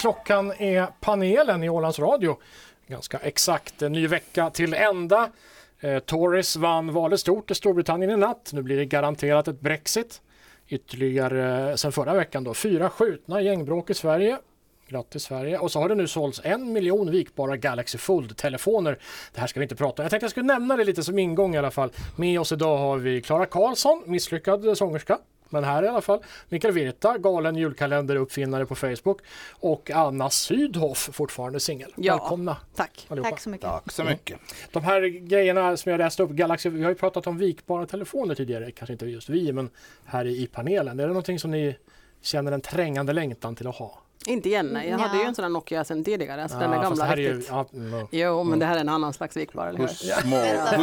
Klockan är panelen i Ålands Radio. Ganska exakt en ny vecka till ända. Eh, Tories vann valet stort i Storbritannien i natt. Nu blir det garanterat ett Brexit. Ytterligare eh, sen förra veckan då fyra skjutna gängbråk i Sverige. Grattis Sverige. Och så har det nu sålts en miljon vikbara Galaxy Fold-telefoner. Det här ska vi inte prata om. Jag tänkte jag skulle nämna det lite som ingång i alla fall. Med oss idag har vi Klara Karlsson, misslyckad sångerska. Men här i alla fall. Mikael Virta, galen julkalender uppfinnare på Facebook. Och Anna Sydhoff, fortfarande singel. Ja. Välkomna Tack. allihopa. Tack så mycket. Tack så mycket. De här grejerna som jag läste upp, Galaxy, vi har ju pratat om vikbara telefoner tidigare, kanske inte just vi, men här i, panelen. Är det någonting som ni känner en trängande längtan till att ha? Inte igen, nej. Jag Ja. hade ju en sån där Nokia sen tidigare, alltså den är gamla här är ju, riktigt. ja, mm. Jo, men det här är en annan slags vikbar, eller Hur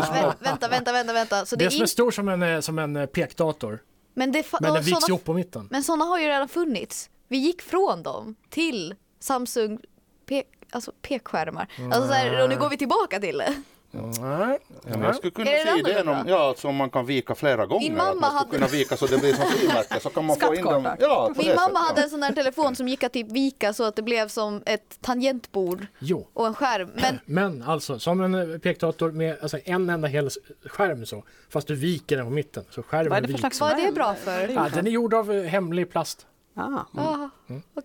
små, Vänta, vänta, vänta, vänta. Så det Det som är är stor som en, eh, som en eh, pekdator, men det men den viks ihop på mitten. Men sådana har ju redan funnits. Vi gick från dem till Samsung pe- alltså pekskärmar. Alltså så här, och nu går vi tillbaka till det. Nej, Ja, jag skulle kunna se idén om, ja, alltså om man kan vika flera gånger. mamma att man skulle hade- kunna vika så det blir som frimärke. Så kan man få in dem. Skattkarta. Ja, Min mamma sättet, hade ja. en sån där telefon som gick att typ vika så att det blev som ett tangentbord jo. och en skärm. Men Men alltså som en eh, pekdator med alltså, en enda hel skärm så, fast du viker den på mitten. Så skärmen Vad är det för slags Vad är det bra för? Ja, den är gjord av eh, hemlig plast. Ah, ah,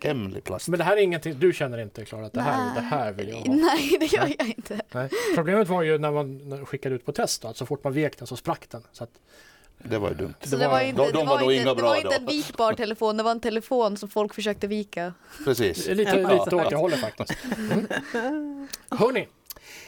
Hemlig plast. Men det här är ingenting, du känner inte Klara att det här, det här vill jag ha? nej, det gör jag inte. Nej. Problemet var ju när man när man skickade ut på test då, att så fort man vek den så sprack den. Så att Det var ju dumt. Så det var inte, de- de det var var inte, inga det var inte en vikbar telefon, det var en telefon som folk försökte vika. Precis. lite, Ja. lite åt det hållet faktiskt. Mm. Hörni,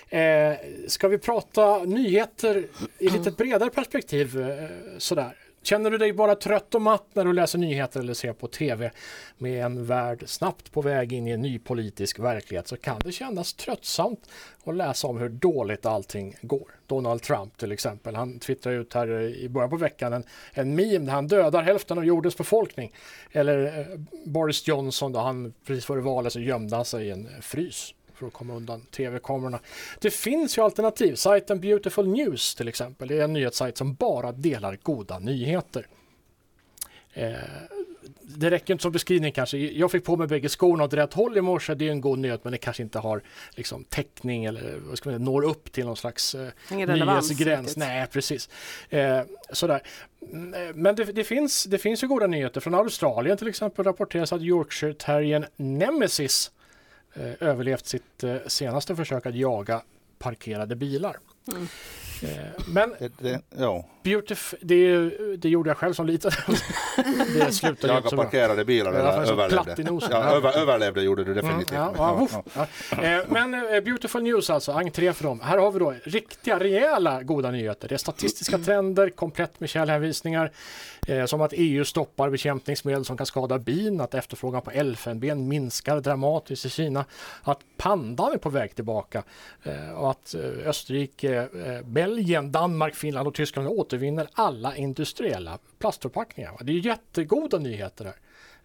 eh, ska vi prata nyheter i lite bredare perspektiv eh, sådär? Känner du dig bara trött och matt när du läser nyheter eller ser på TV med en värld snabbt på väg in i en ny politisk verklighet så kan det kännas tröttsamt att läsa om hur dåligt allting går. Donald Trump till exempel, han twittrade ut här i början på veckan en, en meme där han dödar hälften av jordens befolkning. Eller eh, Boris Johnson då, han precis före valet så gömde han sig i en frys för att komma undan tv-kamerorna. Det finns ju alternativ. Sajten Beautiful News till exempel. Det är en nyhetssajt som bara delar goda nyheter. Eh, det räcker inte som beskrivning kanske. Jag fick på mig bägge skorna åt rätt håll i morse. Det är en god nyhet men det kanske inte har liksom, täckning eller vad ska man säga, når upp till någon slags eh, nyhetsgräns. Nej, precis. Eh, sådär. Mm, Men det, det, finns, det finns ju goda nyheter. Från Australien till exempel rapporteras att Yorkshire terriern Nemesis överlevt sitt eh, senaste försök att jaga parkerade bilar. Mm. Eh, men Det, det, ja. Beautif- det, det gjorde jag själv som liten. det slutade Jaga så bra. parkerade bilar Jag så platt i överlevde. Ja, över, överlevde gjorde du definitivt. Mm, ja, men- ja. Eh, Men eh, Beautiful News alltså, entré för dem. Här har vi då riktiga, rejäla goda nyheter. Det är statistiska trender, komplett med källhänvisningar. Eh, som att EU stoppar bekämpningsmedel som kan skada bin, att efterfrågan på elfenben minskar dramatiskt i Kina, att pandan är på väg tillbaka eh, och att Österrike, eh, Belgien, Danmark, Finland och Tyskland återvinner alla industriella plastförpackningar. Det är jättegoda nyheter här.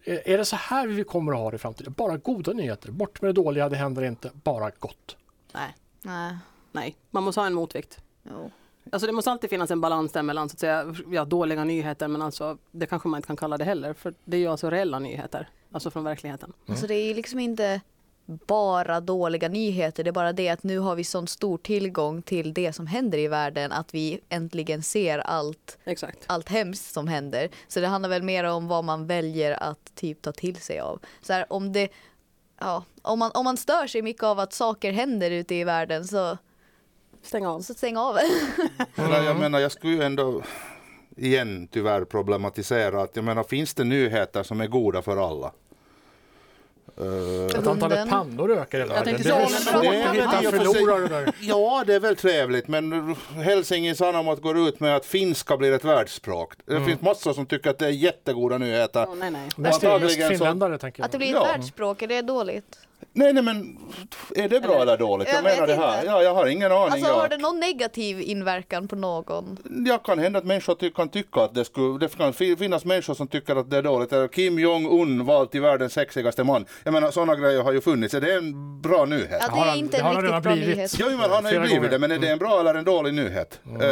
Eh, Är det så här vi kommer att ha det i framtiden? Bara goda nyheter, bort med det dåliga, det händer inte, bara gott. Nej, Nej. nej, man måste ha en motvikt. Jo. Alltså det måste alltid finnas en balans där mellan så att säga, ja, dåliga nyheter men alltså det kanske man inte kan kalla det heller för det är ju alltså reella nyheter, alltså från verkligheten. Alltså det är ju liksom inte bara dåliga nyheter. Det är bara det att nu har vi sån stor tillgång till det som händer i världen att vi äntligen ser allt, Exakt. allt hemskt som händer. Så det handlar väl mer om vad man väljer att typ ta till sig av. Så här, om det Ja, om man, om man stör sig mycket av att saker händer ute i världen så, Stäng av. så stäng av. Jag menar, jag skulle ju ändå igen tyvärr problematisera att jag menar, finns det nyheter som är goda för alla? Eh, Att antalet pannor ökar i världen. Det är det är hitta förlorare där. Ja, det är väl trevligt, men Helsingin Sanomat går ut med att finska blir ett världsspråk. Det finns massor som tycker att det är jättegoda nyheter. Åh, nej, nej. Mest, finländare tänker Att det jag. blir ett Ja. världsspråk, är det dåligt? Nej, nej, men är det bra Eller- eller dåligt? Jag, Jag menar vet det här. inte. Ja, jag har ingen aning. Alltså har det någon negativ inverkan på någon? jag kan hända att människor ty- kan tycka att det skulle, det kan fi- finnas människor som tycker att det är dåligt. Kim Jong-Un vald till världens sexigaste man. Jag menar sådana grejer har ju funnits. Är det en bra nyhet? Ja, det är inte en han riktigt bra blivit. nyhet. Jo, men han har ju blivit det, men är det en bra eller en dålig nyhet? Eh,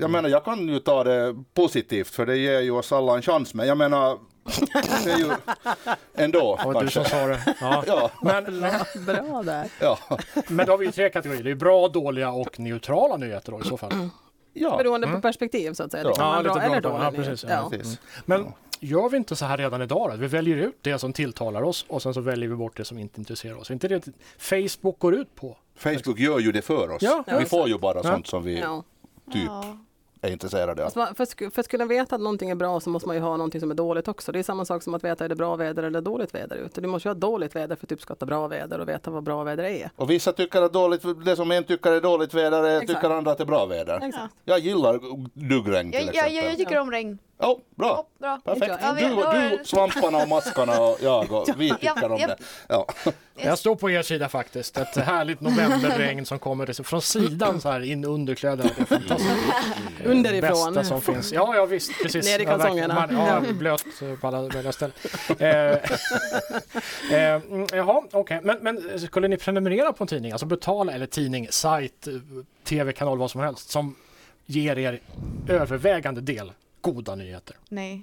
Jag menar, jag kan ju ta det positivt, för det ger ju oss alla en chans, men jag menar, Det är ju ändå Det var du som sa det. Ja. Ja, Men, Bra där. ja, men då har vi ju tre kategorier. Det är bra, dåliga och neutrala nyheter då i så fall. ja. Beroende på perspektiv så att säga. Ja. Det kan Ja, lite bra eller bra. dålig Ja, precis. Ja. Precis. Men gör vi inte så här redan idag då? Vi väljer ut det som tilltalar oss och sen så väljer vi bort det som inte intresserar oss. Är inte det Facebook går ut på? Facebook gör ju det för oss. Ja, vi får ju bara Ja. sånt som vi Ja. typ Ja. Är intresserade av. Alltså man, för, att, sku- för att kunna veta att någonting är bra så måste man ju ha någonting som är dåligt också. Det är samma sak som att veta är det bra väder eller dåligt väder ute. Du måste ju ha dåligt väder för att uppskatta bra väder och veta vad bra väder är. Och vissa tycker att dåligt, det som en tycker är dåligt väder, är- tycker andra att det är bra väder. Exakt. Jag gillar duggregn till Jag, jag, exempel. jag, jag tycker om regn. Ja, bra. Bra. Perfekt. Ja, vi- Du, du, svamparna och maskarna och jag och vi tycker om det. Ja. Jag står på er sida faktiskt. Ett härligt novemberregn som kommer från sidan så här in under kläderna. Det är fantastiskt. Eh, Underifrån. Bästa som finns. Ja, ja visst. Precis. Ner i kalsongerna. Ja, blöt på alla möjliga ställen. Eh, eh, mm, jaha, okej. Men, men skulle ni prenumerera på en tidning? Alltså betala, eller tidning, sajt, eh, tv-kanal, vad som helst. Som ger er övervägande del goda nyheter. Nej.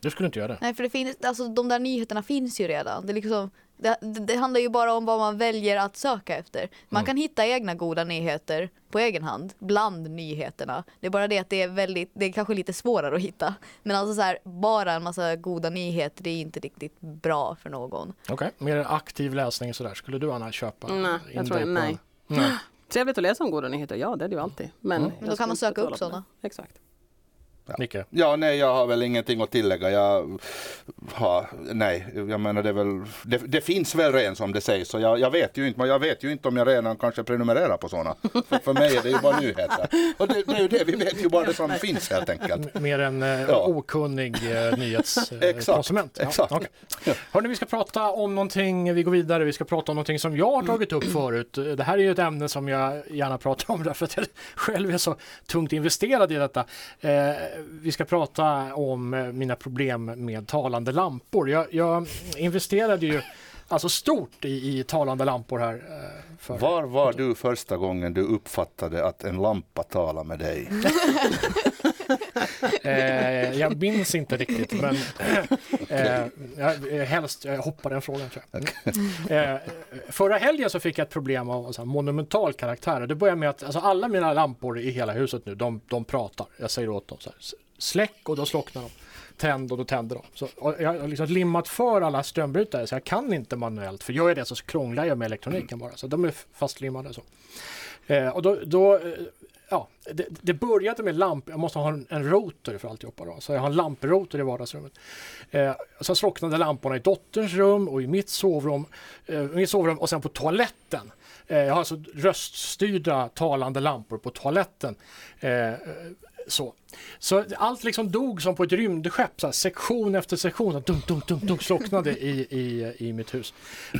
Du skulle inte göra det? Nej, för det finns, alltså, de där nyheterna finns ju redan. Det, är liksom, det, det, handlar ju bara om vad man väljer att söka efter. Man Mm. kan hitta egna goda nyheter på egen hand bland nyheterna. Det är bara det att det är väldigt, det är kanske lite svårare att hitta. Men alltså så här, bara en massa goda nyheter, det är inte riktigt bra för någon. Okej, mer aktiv läsning sådär. Skulle du Anna köpa Nej, in jag tror dig på nej. en- nej. Trevligt att läsa om goda nyheter, ja det är det ju alltid. Men, Mm. jag Men då kan man söka upp sådana. det. Nicke? ja, nej, jag har väl ingenting att tillägga. Jag har, nej, jag menar det väl, det, det finns väl redan som det sägs. Så jag, jag vet ju inte, men jag vet ju inte om jag redan kanske prenumererar på sådana. För, för mig är det ju bara nyheter. Och det, det är ju det, vi vet ju bara det som finns helt enkelt. M- Mer en eh, Ja. okunnig eh, Exakt, nyhetskonsument. exakt. okej. Hörrni, vi ska prata om någonting, vi går vidare, vi ska prata om någonting som jag har tagit upp förut. Det här är ju ett ämne som jag gärna pratar om därför att jag själv är så tungt investerad i detta. Eh, vi ska prata om eh, mina problem med talande lampor. Jag, jag investerade ju alltså stort i, i talande lampor här. Eh, för Var var du första gången du uppfattade att en lampa talade med dig? Eh, jag minns inte riktigt, men eh, jag, eh, helst jag hoppar den frågan. Tror jag. Mm. Eh, förra helgen så fick jag ett problem av så här, monumental karaktär. Det börjar med att alltså, alla mina lampor i hela huset nu, de, de pratar. Jag säger åt dem så här, släck och då slocknar de. Tänd och då tänder de. Så, jag har liksom limmat för alla strömbrytare så jag kan inte manuellt. För gör jag det så krånglar jag med elektroniken bara. Så de är fastlimmade. Så. Eh, och då, då eh, ja, det, det började med lamp. Jag måste ha en, en rotor för alltihopa. Då. Så jag har en lamprotor i vardagsrummet. Eh, sen slocknade lamporna i dotterns rum och i mitt sovrum, eh, mitt sovrum och sen på toaletten. Eh, jag har alltså röststyrda talande lampor på toaletten. Eh, så. så allt liksom dog som på ett rymdskepp, så här, sektion efter sektion, så här, dunk, dunk, dunk, dunk, slocknade i, i, i mitt hus.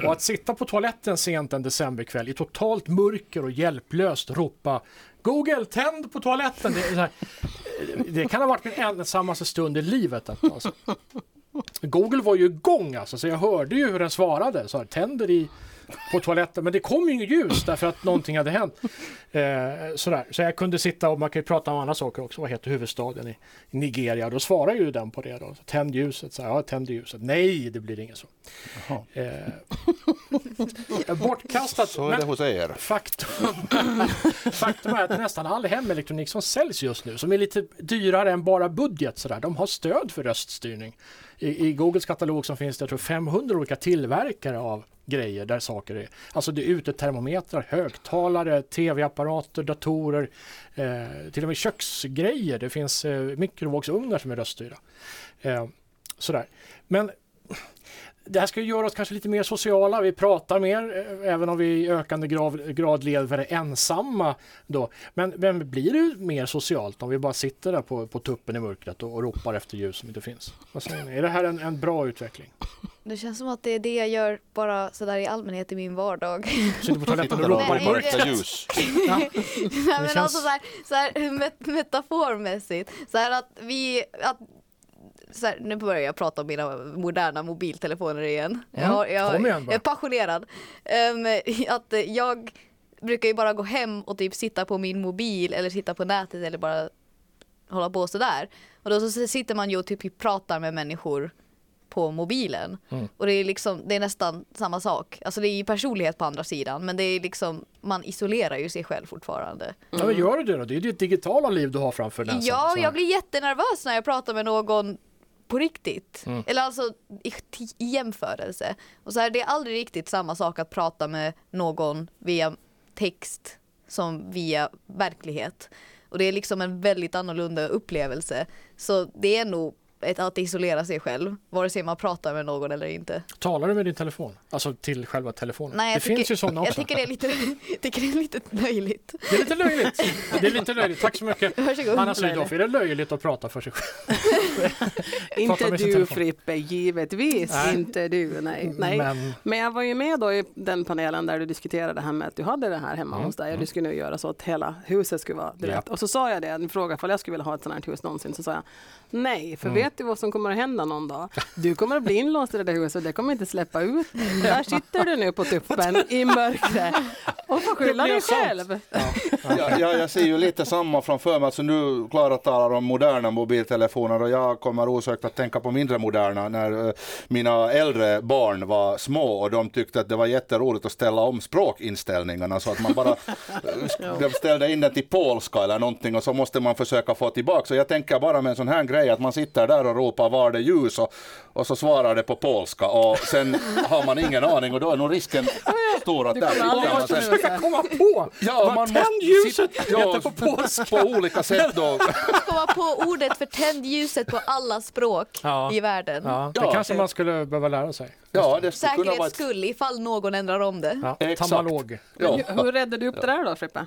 Och att sitta på toaletten sent en decemberkväll i totalt mörker och hjälplöst ropa Google, tänd på toaletten! Det, så här, eh, det kan ha varit min ensammaste stund i livet. Alltså. Google var ju igång alltså, så jag hörde ju hur den svarade. Så här, tänder i på toaletten, men det kom ju inget ljus därför att någonting hade hänt. Eh, sådär. Så jag kunde sitta och man kan ju prata om andra saker också. Vad heter huvudstaden i, Nigeria? Då svarar ju den på det. Då. Så, tänd ljuset. Så, här, ja, tänd ljuset. Nej, det blir inget så. Eh, bortkastat. Så är det hos er. Faktum, faktum är att nästan all hemelektronik som säljs just nu, som är lite dyrare än bara budget, sådär, de har stöd för röststyrning. I, I Googles katalog som finns det jag tror 500 olika tillverkare av grejer där saker är. Alltså det är utetermometrar, högtalare, tv-apparater, datorer, eh, till och med köksgrejer. Det finns eh, mikrovågsugnar som är röststyrda. Eh, sådär. Men det här ska ju göra oss kanske lite mer sociala. Vi pratar mer, eh, även om vi i ökande grad, grad lever ensamma. Då. Men, men blir det mer socialt om vi bara sitter där på, på tuppen i mörkret och, och ropar efter ljus som inte finns? Vad säger ni? Är det här en, en bra utveckling? Det känns som att det är det jag gör bara sådär i allmänhet i min vardag. Sitter på toaletten och ropar i mörkret? ljus. Nej, men känns- alltså så här, så här met metaformässigt. Så här att vi, att, så här, nu börjar jag prata om mina moderna mobiltelefoner igen. Jag, Mm, jag, kom igen jag är passionerad. Ehm, att jag brukar ju bara gå hem och typ sitta på min mobil eller sitta på nätet eller bara hålla på sådär. Och då så sitter man ju och typ pratar med människor på mobilen. Mm. Och det är liksom, det är nästan samma sak. Alltså det är ju personlighet på andra sidan men det är liksom, man isolerar ju sig själv fortfarande. Ja, men gör du det då? Det är ju ditt digitala liv du har framför näsan. Ja, så. jag blir jättenervös när jag pratar med någon på riktigt. Mm. Eller alltså i, i jämförelse. Och så här, det är aldrig riktigt samma sak att prata med någon via text som via verklighet. Och det är liksom en väldigt annorlunda upplevelse. Så det är nog ett, att isolera sig själv, vare sig man pratar med någon eller inte. Talar du med din telefon? Alltså till själva telefonen? Nej, det jag finns tycker, ju sådana också. Jag tycker det är lite, tycker det är lite löjligt. Det är lite löjligt. Det är lite löjligt. Tack så mycket. Varsågod. Anna Sydow, är det löjligt att prata för sig själv? Inte du telefon. Frippe, givetvis Nej. inte du. Nej. Nej. Men Men jag var ju med då i den panelen där du diskuterade det här med att du hade det här hemma Mm, hos dig och du skulle nu göra så att hela huset skulle vara direkt. Ja. Och så sa jag det, en fråga ifall jag skulle vilja ha ett sånt här hus någonsin, så sa jag nej, för Mm. Vet du vad som kommer att hända någon dag? Du kommer att bli inlåst i det där huset, det kommer inte släppa ut. Där sitter du nu på tuppen i mörkret och får skylla dig själv. Ja, ja, jag ser ju lite samma framför mig. Alltså nu Klara talar om moderna mobiltelefoner och jag kommer osökt att tänka på mindre moderna när eh, mina äldre barn var små och de tyckte att det var jätteroligt att ställa om språkinställningarna så att man bara eh, de ställde in den till polska eller någonting och så måste man försöka få tillbaka. Så jag tänker bara med en sån här grej att man sitter där och ropar var det ljus och, och så svarar det på polska och sen har man ingen aning och då är nog risken stor att Du där sitter man sen. försöka komma på Ja, vad man tänd ljuset sitta- heter på polska. på olika sätt då. Komma på ordet för tänd ljuset på alla språk Ja. i världen. Ja, det Ja. kanske man skulle behöva lära sig. Ja, det skulle kunna Säkerhets vara ett... skull ifall någon ändrar om det. Ja, Exakt. tamalog. Ja. Hur, räddade du upp det där då Frippe?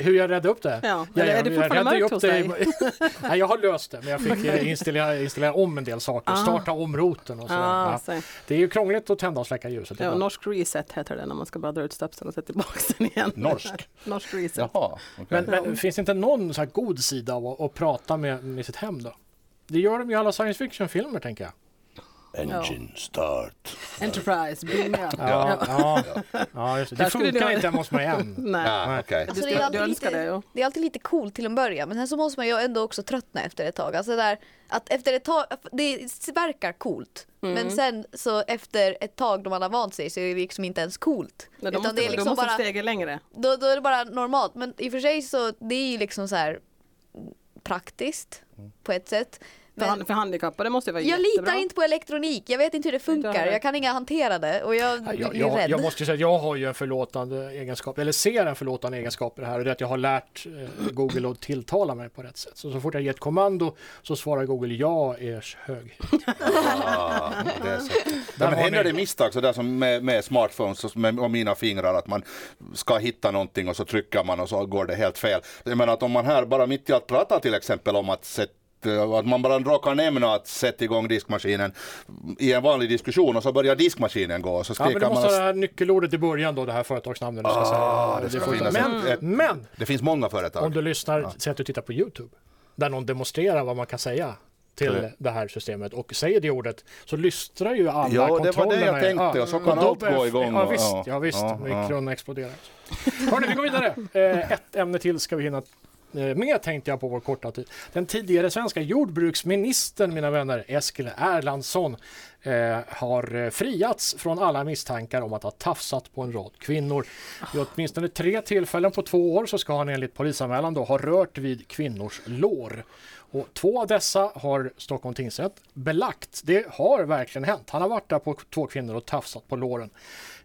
Hur jag räddade upp det? Ja, eller är det jag fortfarande mörkt hos i- Nej, jag har löst det, men jag fick eh, installera, installera om en del saker, Ah. starta om roten och så. Ah, ja. Det är ju krångligt att tända och släcka ljuset. Ja, norsk reset heter det när man ska bara dra ut stöpseln och sätta tillbaka den igen. Norsk? norsk reset. Jaha, okej. Men, men finns det inte någon så här god sida av att, att prata med, med sitt hem då? Det gör de ju i alla science fiction-filmer tänker jag. Engine start. Enterprise, binga. Ja, ja. ja just det. Där det skulle funkar det- inte hemma hos mig än. Nej. Ja, okej. Alltså, Du, det, är du alltid lite, det ju. det är alltid lite coolt till en början men sen så måste man ju ändå också tröttna efter ett tag. Alltså där, att efter ett tag, det verkar coolt Mm. men sen så efter ett tag då man har vant sig så är det liksom inte ens coolt. Nej, då Utan måste, det är då liksom måste bara, steget längre. då, då är det bara normalt men i och för sig så det är ju liksom så här praktiskt på ett sätt. För, Men han, för handikappade måste det vara jag jättebra. litar inte på elektronik, jag vet inte hur det funkar, jag kan inga hantera det och jag Ja, Jag, jag, rädd. jag måste säga att jag har ju en förlåtande egenskap, eller ser en förlåtande egenskap i det här och det är att jag har lärt eh, Google att tilltala mig på rätt sätt. Så, så fort jag ger ett kommando så svarar Google ja, ers hög. Ah, det är så. Ja, men händer ni- det misstag sådär som med, med smartphones och, med, och mina fingrar att man ska hitta någonting och så trycker man och så går det helt fel. Jag menar att om man här bara mitt i att prata till exempel om att sätta att man bara råkar nämna att sätta igång diskmaskinen i en vanlig diskussion och så börjar diskmaskinen gå så Ja, men du måste man ha det nyckelordet i början då, det här företagsnamnet du ska Ah, säga. det ska finnas men, ett- men Det finns många om företag. du lyssnar, säg att du tittar på Youtube, där någon demonstrerar vad man kan säga till Mm. det här systemet och säger det ordet så lystrar ju alla Ja, det var det kontrollerna. jag tänkte och så kan då allt gå igång. Ja visst, ja, ja, visst. ja, ja. mikron exploderar. Hörni, vi går vidare. Eh, ett ämne till ska vi hinna eh, Eh, med tänkte jag på vår korta tid. Den tidigare svenska jordbruksministern, mina vänner, Eskil Erlandsson eh, har eh, friats från alla misstankar om att ha tafsat på en rad kvinnor. Vid åtminstone tre tillfällen på två år så ska han enligt polisanmälan då ha rört vid kvinnors lår. Och två av dessa har Stockholm tingsrätt belagt. Det har verkligen hänt. Han har varit där på två kvinnor och tafsat på låren.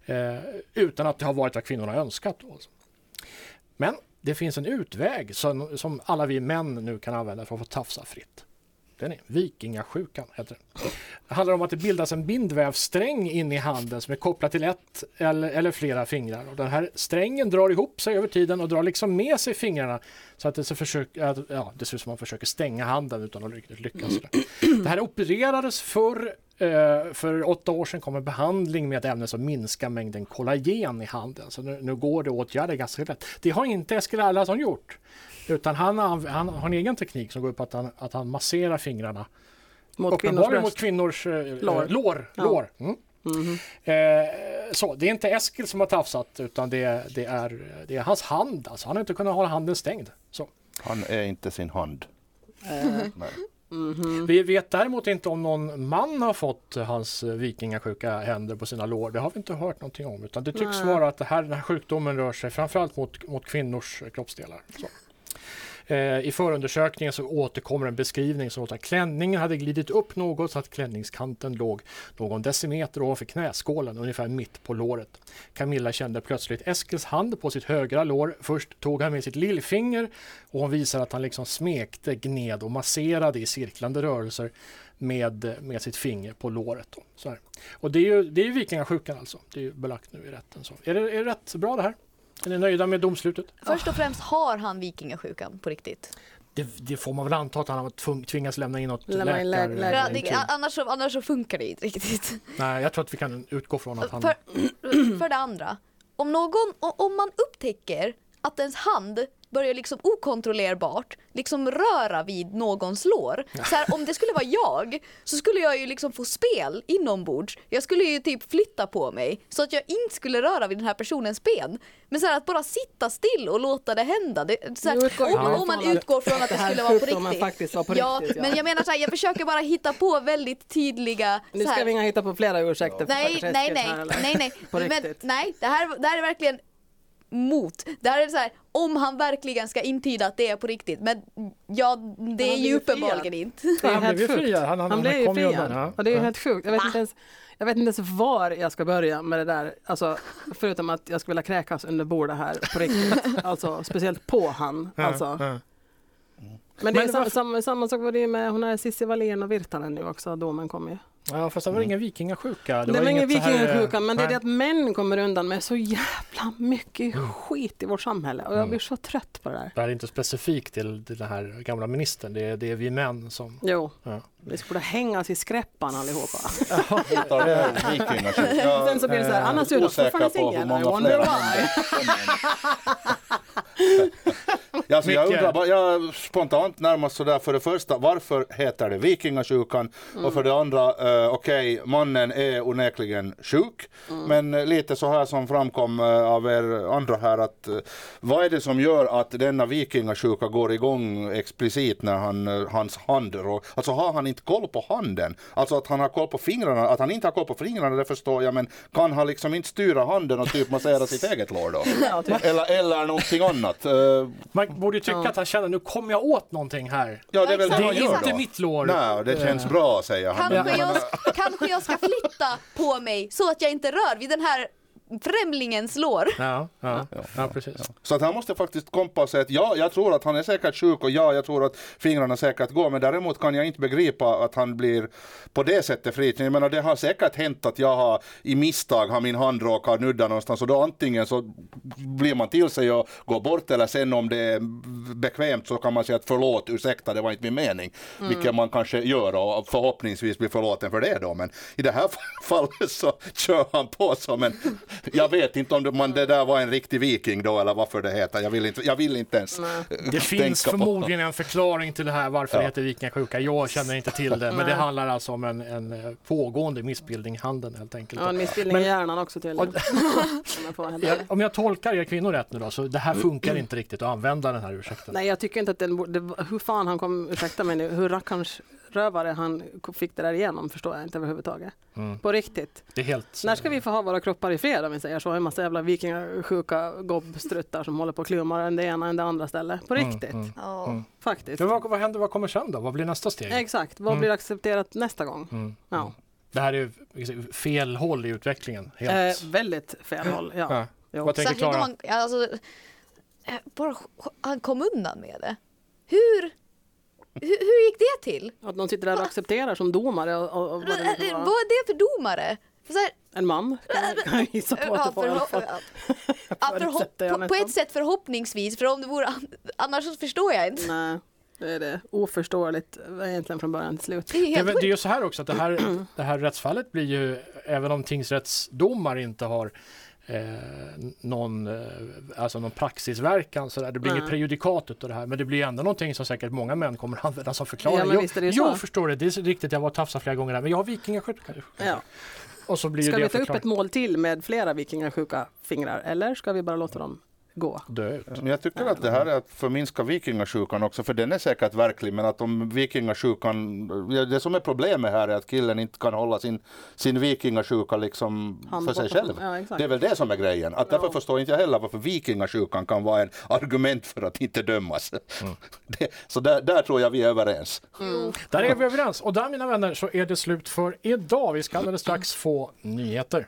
Eh, utan att det har varit vad kvinnorna önskat. Alltså. Men det finns en utväg som, som alla vi män nu kan använda för att få tafsa fritt. Den är vikingasjukan. Heter den. Det handlar om att det bildas en bindvävssträng in i handen som är kopplad till ett eller, eller flera fingrar. Och den här strängen drar ihop sig över tiden och drar liksom med sig fingrarna så att det, så försök, att, ja, det ser ut som att man försöker stänga handen utan att riktigt lyckas. Det här opererades förr för åtta år sedan kom en behandling med ett ämne som minskar mängden kollagen i handen. Så nu, nu går det att åtgärda ganska lätt. Det har inte Eskil Erlandsson gjort. Utan han, har- han har en egen teknik som går ut på att han, att han masserar fingrarna. Mot kvinnors bröst. mot kvinnors eh, Lår. lår. Ja. lår. Mm. Mhm. Eh, så, det är inte Eskil som har tafsat utan det, är- det, är, det är hans hand. Alltså, han har inte kunnat hålla handen stängd. Så. Han är inte sin hand. Mhm. Vi vet däremot inte om någon man har fått hans eh, vikingasjuka händer på sina lår. Det har vi inte hört någonting om. Utan det tycks Nej. vara att det här, den här sjukdomen rör sig framförallt mot, mot kvinnors kroppsdelar. Så. Eh, I förundersökningen så återkommer en beskrivning som låter att klänningen hade glidit upp något så att klänningskanten låg någon decimeter ovanför knäskålen, ungefär mitt på låret. Camilla kände plötsligt Eskils hand på sitt högra lår. Först tog han med sitt lillfinger och hon visar att han liksom smekte, gned och masserade i cirklande rörelser med, med sitt finger på låret. Då. Så här. Och det är ju, det är ju vikingasjukan alltså. Det är ju belagt nu i rätten. Så. Är, det, är det rätt bra det här? Är ni nöjda med domslutet? Först och främst har han vikingasjukan på riktigt. Det, det får man väl anta att han har tvingats lämna in något Lämna läkar... läkar- För, det, annars, så, annars så funkar det inte riktigt. Nej, jag tror att vi kan utgå från att han... För, för det andra, om, någon, om man upptäcker att ens hand börjar liksom okontrollerbart liksom röra vid någons lår. Så här, om det skulle vara jag så skulle jag ju liksom få spel inombords. Jag skulle ju typ flytta på mig så att jag inte skulle röra vid den här personens ben. Men så här, att bara sitta still och låta det hända. Det, här, om, om man utgår från att det skulle vara på riktigt. var på ja, riktigt, ja. men jag menar så jag försöker bara hitta på väldigt tydliga Nu ska vi inga hitta på flera ursäkter Nej, nej, nej, nej, nej. Riktigt. nej, det här, det här är verkligen mot. Det här är så här, om han verkligen ska intyda att det är på riktigt. Men ja, det är ju uppenbarligen inte. Det är Han blev ju friad. Han- han- Han han blev ju friad. ja. Och det är ju helt sjukt. Jag vet, inte ens, jag vet inte ens var jag ska börja med det där. Alltså, förutom att jag skulle vilja kräkas under bordet här på riktigt. Alltså speciellt på han. Alltså. ja. Men det är Men sam, varför- samma, samma sak var det med hon här Cissi Wallén och Virtanen nu också. Domen kom ju. Ja, fast det var ingen vikingasjuka. Det, var ingen inget så här, eh, vikingasjuka men det är det att män kommer undan med så jävla mycket skit i vårt samhälle. Och jag blir så trött på det där. Det här är inte specifikt till, till den här gamla ministern. Det är, det är vi män som... Jo, Ja. vi skulle hängas i skräppan allihopa. Utav det här vikingasjukan. Sen så blir det så här, är Anna Sudolf osäker fortfarande singel. I wonder why. Ja, så jag undrar bara, jag spontant närmast sådär för det första, varför heter det vikingasjukan? Och för det andra, eh, okej, mannen är onekligen sjuk, men eh, lite så här som framkom eh, av er andra här att eh, vad är det som gör att denna vikingasjuka går igång explicit när han, hans hand alltså har han inte koll på handen? Alltså att han har koll på fingrarna, att han inte har koll på fingrarna det förstår jag, men kan han liksom inte styra handen och typ massera sitt eget lår då? Typ. Eller, eller någonting annat. Eh, Man borde ju tycka Ja. att han känner nu kommer jag åt någonting här. Ja, det är väl det är inte då. mitt lår. Nej, det känns bra säger han. Kanske jag, kanske jag ska flytta på mig så att jag inte rör vid den här främlingens lår. Ja, ja, ja, precis. Så att han måste faktiskt kompa och säga att ja, jag tror att han är säkert sjuk och ja, jag tror att fingrarna säkert går, men däremot kan jag inte begripa att han blir på det sättet fri. Jag menar, det har säkert hänt att jag har i misstag har min hand råkat nudda någonstans och då antingen så blir man till sig och går bort eller sen om det är bekvämt så kan man säga att förlåt, ursäkta, det var inte min mening. Vilket man kanske gör och förhoppningsvis blir förlåten för det då. Men i det här fallet så kör han på som en jag vet inte om det, man, det där var en riktig viking då eller varför det heter. Jag vill inte, jag vill inte ens Nej. eh, Det finns tänka på. förmodligen en förklaring till det här varför Ja. det heter vikingasjuka. Jag känner inte till det, men det handlar alltså om en, en eh, pågående missbildning i handen helt enkelt. Ja, en missbildning Men- i hjärnan också tydligen. Om jag om jag tolkar er kvinnor rätt nu då, så det här funkar inte riktigt att använda den här ursäkten. Nej, jag tycker inte att den borde, hur fan han kom, ursäkta mig nu, hur rackarns rövare han fick det där igenom förstår jag inte överhuvudtaget. Mm. På riktigt. Det är helt... När ska vi få ha våra kroppar i fred om vi säger så? En massa jävla vikingasjuka gobbstruttar som håller på och klummar en det ena än det andra stället. På Mm, riktigt. mm. Ja. Mm. Faktiskt. Men vad, vad händer, vad kommer sen då? Vad blir nästa steg? Exakt. Vad Mm. blir accepterat nästa gång? Mm. Ja. Det här är ju fel håll i utvecklingen. Helt. Eh, väldigt fel håll. Ja. Ja. Vad tänker Klara? alltså, eh, bara, han kom undan med det. Hur, hur, hur gick det till? Att någon sitter där och accepterar som domare och, och, och vad det nu Eh, Vad är det för domare? Så här, En man kan jag- kan jag gissa på att det var i alla fall. på, på ett sätt förhoppningsvis, för om det vore an- annars så förstår jag inte. Nej, det är det. Oförståeligt egentligen från början till slut. Det är Det, det är ju så här också att det här, det här rättsfallet blir ju, även om tingsrättsdomar inte har eh, någon, eh, alltså någon praxisverkan så där. Det blir Nej. inget prejudikat utav det här men det blir ändå någonting som säkert många män kommer att använda som förklaring. Ja, visst så. förstår det. Det är riktigt. Jag var och tafsade flera gånger där men jag har vikingasjuka. Ja. Och så blir Ska vi ta upp ett mål till med flera vikingasjuka fingrar eller ska vi bara låta dem gå. dö ut. Men jag tycker att det här är att förminska vikingasjukan också, för den är säkert verklig, men att om vikingasjukan, det som är problemet här är att killen inte kan hålla sin, sin vikingasjuka liksom Han för sig själv. ja, det är väl det som är grejen. Att därför Ja. förstår inte jag heller varför vikingasjukan kan vara en argument för att inte dömas. Det, så där, där tror jag vi är överens. Där är vi överens och där mina vänner så är det slut för idag. Vi ska alldeles strax få nyheter.